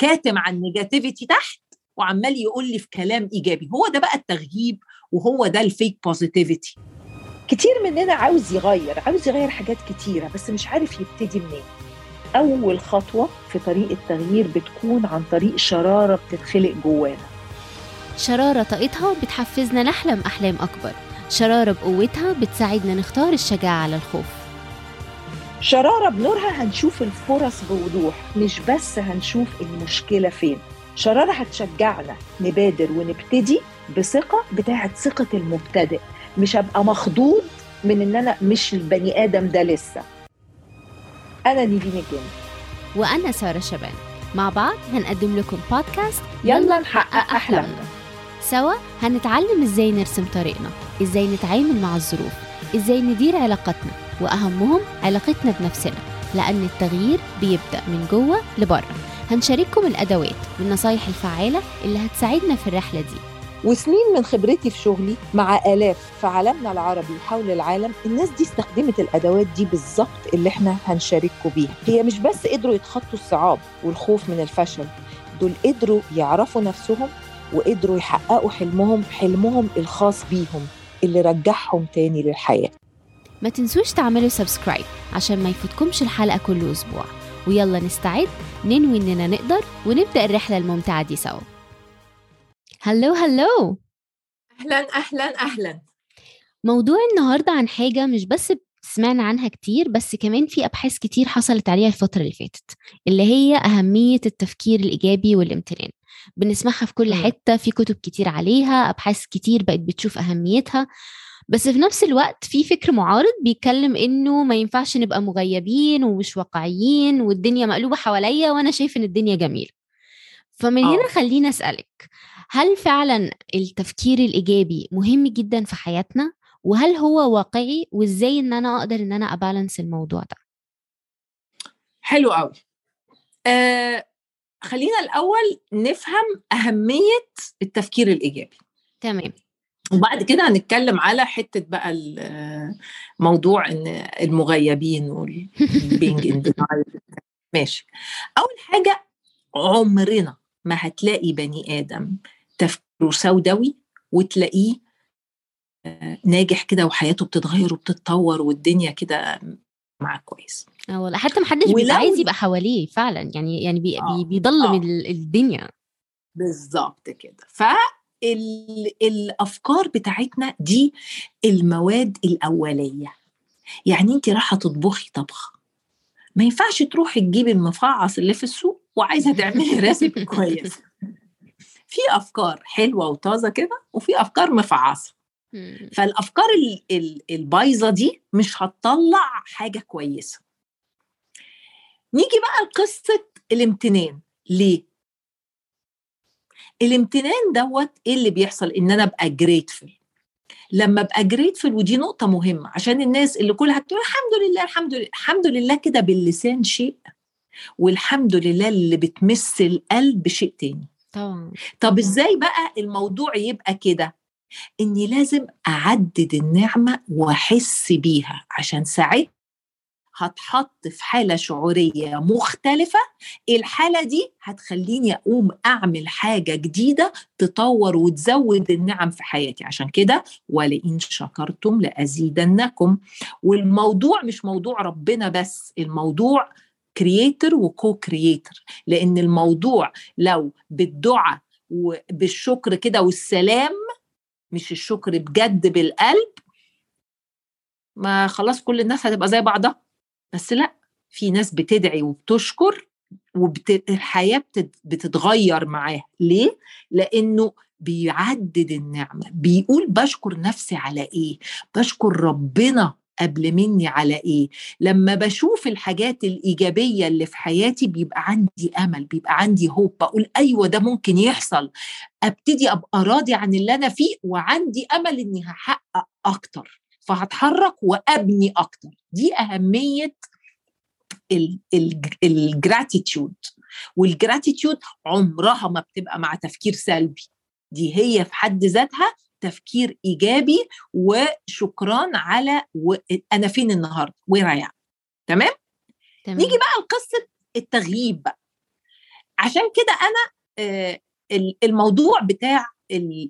كاتم عن ال negativity تحت وعمال يقول لي في كلام إيجابي. هو ده بقى التغييب وهو ده ال fake positivity كتير مننا عاوز يغير عاوز يغير حاجات كتيرة بس مش عارف يبتدي منين. أول خطوة في طريق التغيير بتكون عن طريق شرارة بتتخلق جوانا. شرارة طاقتها بتحفزنا نحلم أحلام أكبر. شرارة بقوتها بتساعدنا نختار الشجاعة على الخوف. شرارة بنورها هنشوف الفرص بوضوح مش بس هنشوف المشكلة فين. شرارة هتشجعنا نبادر ونبتدي بثقة بتاعت ثقة المبتدئ. مش هبقى مخضوض من إن أنا مش البني آدم ده لسه. أنا نيفين الجن وأنا سارة شبان. مع بعض هنقدم لكم بودكاست يلا نحقق أحلامنا. سوا هنتعلم إزاي نرسم طريقنا إزاي نتعامل مع الظروف. إزاي ندير علاقاتنا وأهمهم علاقتنا بنفسنا لأن التغيير بيبدأ من جوه لبره. هنشارككم الأدوات والنصايح الفعالة اللي هتساعدنا في الرحلة دي. وسنين من خبرتي في شغلي مع آلاف في عالمنا العربي حول العالم الناس دي استخدمت الأدوات دي بالظبط اللي إحنا هنشارككم بيها. هي مش بس قدروا يتخطوا الصعاب والخوف من الفشل دول قدروا يعرفوا نفسهم وقدروا يحققوا حلمهم حلمهم الخاص بيهم. اللي رجعهم تاني للحياة. ما تنسوش تعملوا سبسكرايب عشان ما يفوتكمش الحلقة كل أسبوع. ويلا نستعد ننوي إننا نقدر ونبدأ الرحلة الممتعة دي سوا. هلو هلو! أهلا أهلا أهلا. موضوع النهارده عن حاجة مش بس سمعنا عنها كتير بس كمان في أبحاث كتير حصلت عليها الفترة اللي فاتت اللي هي أهمية التفكير الإيجابي والامتنان بنسمعها في كل. حتة في كتب كتير عليها أبحاث كتير بقت بتشوف أهميتها بس في نفس الوقت في فكر معارض بيتكلم إنه ما ينفعش نبقى مغيبين ومش واقعيين والدنيا مقلوبة حواليا وأنا شايف إن الدنيا جميلة فمن آه. هنا خليني أسألك هل فعلا التفكير الإيجابي مهم جدا في حياتنا وهل هو واقعي وإزاي إن أنا أقدر إن أنا أبالانس الموضوع ده؟ حلو قوي آه خلينا الأول نفهم أهمية التفكير الإيجابي. تمام. وبعد كده هنتكلم على حتة بقى موضوع إن المغيبين والبينج ان ماشي. أول حاجة عمرنا ما هتلاقي بني آدم تفكيره سوداوي وتلاقيه ناجح كده وحياته بتتغير وبتتطور والدنيا كده معاه كويس. آه والله حتى محدش ولو- بيبقى عايز يبقى حواليه فعلا يعني يعني بي آه، بي بيضلم آه. ال- الدنيا. بالظبط كده. فالافكار بتاعتنا دي المواد الأولية. يعني انت رايحة تطبخي طبخة. ما ينفعش تروحي تجيبي المفعص اللي في السوق وعايزة تعملي ريسيبي كويس. في أفكار حلوة وطازة كده وفي أفكار مفعصة. فالأفكار ال- ال- البايظة دي مش هتطلع حاجة كويسة. نيجي بقى لقصة الامتنان. ليه؟ الامتنان دوت إيه اللي بيحصل؟ إن أنا أبقى جريتفل لما أبقى جريتفل ودي نقطة مهمة عشان الناس اللي كلها تقول الحمد لله الحمد لله الحمد لله كده باللسان شيء والحمد لله اللي بتمس القلب شيء تاني. طبعا. طب إزاي بقى الموضوع يبقى كده؟ إني لازم أعدد النعمة وأحس بيها. عشان ساعتها هتحط في حالة شعورية مختلفة. الحالة دي هتخليني أقوم أعمل حاجة جديدة تطور وتزود النعم في حياتي. عشان كده ولئن شكرتم لأزيدنكم. والموضوع مش موضوع ربنا بس الموضوع creator و co-creator لأن الموضوع لو بالدعاء وبالشكر كده والسلام مش الشكر بجد بالقلب ما خلاص كل الناس هتبقى زي بعضها بس لا في ناس بتدعي وبتشكر والحياة بتت- بتتغير معاه ليه؟ لأنه بيعدد النعمة بيقول بشكر نفسي على إيه؟ بشكر ربنا قبل مني على إيه؟ لما بشوف الحاجات الإيجابية اللي في حياتي بيبقى عندي أمل بيبقى عندي hope بقول أيوة ده ممكن يحصل. أبتدي أبقى راضي عن اللي أنا فيه وعندي أمل إني هحقق أكتر. فهتحرك وأبني أكتر. دي أهمية ال gratitude وال gratitude عمرها ما بتبقى مع تفكير سلبي. دي هي في حد ذاتها تفكير إيجابي وشكران على و... أنا فين النهارده؟ وين رايح تمام تمام؟ نيجي بقى لقصة التغييب بقى. عشان كده أنا آه، الموضوع بتاع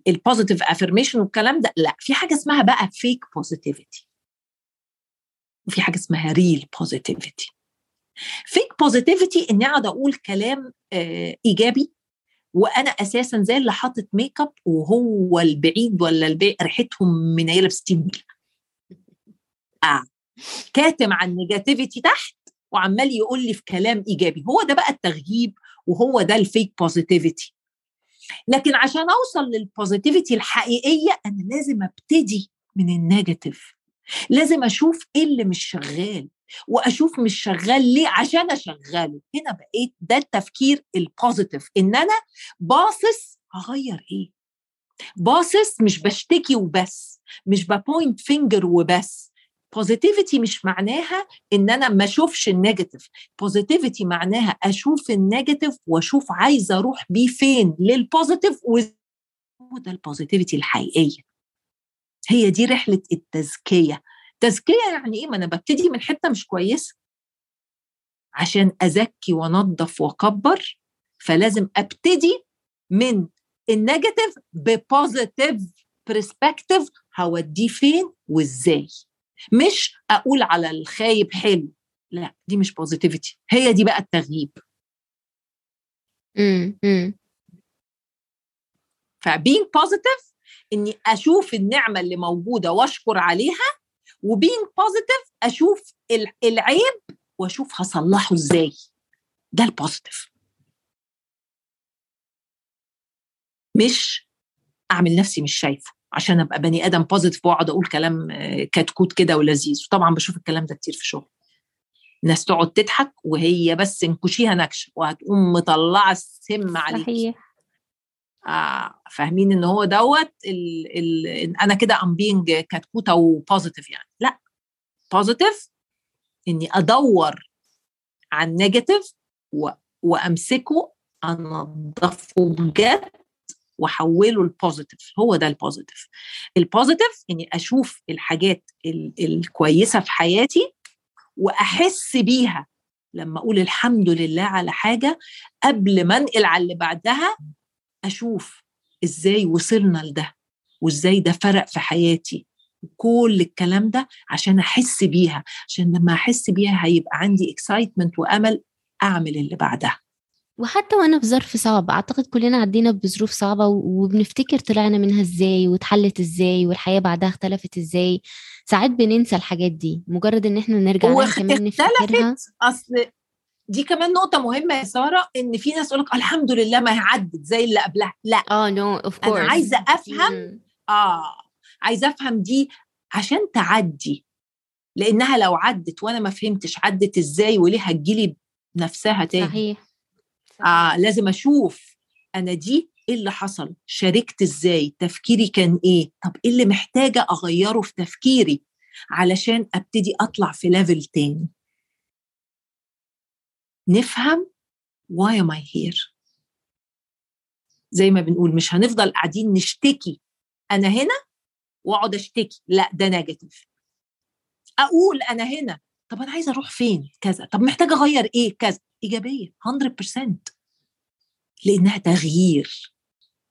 ال positive affirmation والكلام ده لأ في حاجة اسمها بقى fake positivity وفي حاجة اسمها real positivity fake positivity إني أقعد أقول كلام آه إيجابي وأنا أساسا زي اللي حاطط make up وهو البعيد ولا البعيد ريحتهم منيله ب 60 نيله آه. كاتم عن negativity تحت وعمال يقول لي في كلام إيجابي. هو ده بقى التغييب وهو ده ال fake positivity لكن عشان أوصل لل positivity الحقيقية أنا لازم أبتدي من ال negative لازم أشوف إيه اللي مش شغال. وأشوف مش شغال ليه عشان أشغله. هنا بقيت ده التفكير ال positive إن أنا باصص اغير إيه؟ باصص مش بشتكي وبس مش ب point finger وبس. positivity مش معناها إن أنا ما أشوفش ال negative positivity معناها أشوف ال negative وأشوف عايزه أروح بيه فين لل positive هو ده ال positivity الحقيقية. هي دي رحلة التزكية. تزكية يعني إيه؟ ما أنا ببتدي من حتة مش كويسة. عشان أزكي وأنظف وأكبر فلازم أبتدي من ال negative ب positive perspective هوديه فين وإزاي. مش أقول على الخايب حلو لا دي مش positivity هي دي بقى التغييب. فبين positive إني أشوف النعمة اللي موجودة وأشكر عليها وبين positive أشوف العيب وأشوف هصلحه إزاي. ده ال positive مش أعمل نفسي مش شايفة عشان أبقى بني آدم positive وأقعد أقول كلام كتكوت كده ولذيذ. وطبعا بشوف الكلام ده كتير في شغل الناس تقعد تضحك وهي بس انكشيها نكشة وهتقوم مطلعة السم عليك. صحيح. آه فاهمين إن هو دوت ال ال أنا كده I'm being كتكوتة و positive يعني. لا positive إني أدور عن negative وأمسكه انضفه بجد وأحوله ل positive هو ده ال positive ال positive إني أشوف الحاجات الكويسة في حياتي وأحس بيها. لما أقول الحمد لله على حاجة قبل ما أنقل على اللي بعدها أشوف إزاي وصلنا لده وإزاي ده فرق في حياتي. وكل الكلام ده عشان أحس بيها عشان لما أحس بيها هيبقى عندي اكسايتمنت وأمل أعمل اللي بعدها. وحتى وأنا في ظرف صعب أعتقد كلنا عدينا بظروف صعبة وبنفتكر طلعنا منها إزاي واتحلت إزاي والحياة بعدها اختلفت إزاي. ساعات بننسى الحاجات دي مجرد إن إحنا نرجع لها كمان نفتكرها. أصل دي كمان نقطة مهمة يا سارة إن في ناس تقول لك الحمد لله ما عدت زي اللي قبلها. لا. آه no of course أنا عايزة أفهم آه عايزة أفهم دي عشان تعدي. لأنها لو عدت وأنا ما فهمتش عدت إزاي وليه هتجيلي نفسها تاني. صحيح. صحيح. آه لازم أشوف أنا دي إيه اللي حصل شاركت إزاي تفكيري كان إيه؟ طب إيه اللي محتاجة أغيره في تفكيري علشان أبتدي أطلع في level تاني؟ نفهم why am I here. زي ما بنقول مش هنفضل قاعدين نشتكي أنا هنا وأقعد أشتكي لا ده negative أقول أنا هنا طب أنا عايزه أروح فين؟ كذا. طب محتاجه أغير إيه؟ كذا. إيجابية 100% لأنها تغيير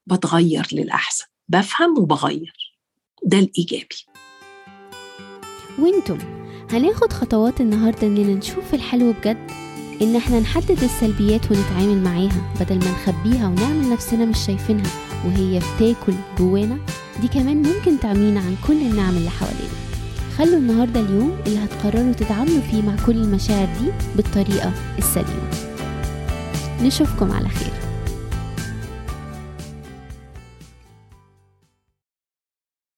بتغير للأحسن. بفهم وبغير. ده الإيجابي. وأنتم هناخد خطوات النهارده إننا نشوف الحلو بجد؟ إن إحنا نحدد السلبيات ونتعامل معاها بدل ما نخبيها ونعمل نفسنا مش شايفينها وهي بتاكل جوانا. دي كمان ممكن تعمينا عن كل النعم اللي حوالينا. خلوا النهاردة اليوم اللي هتقرروا تتعاملوا فيه مع كل المشاعر دي بالطريقة السليمة. نشوفكم على خير.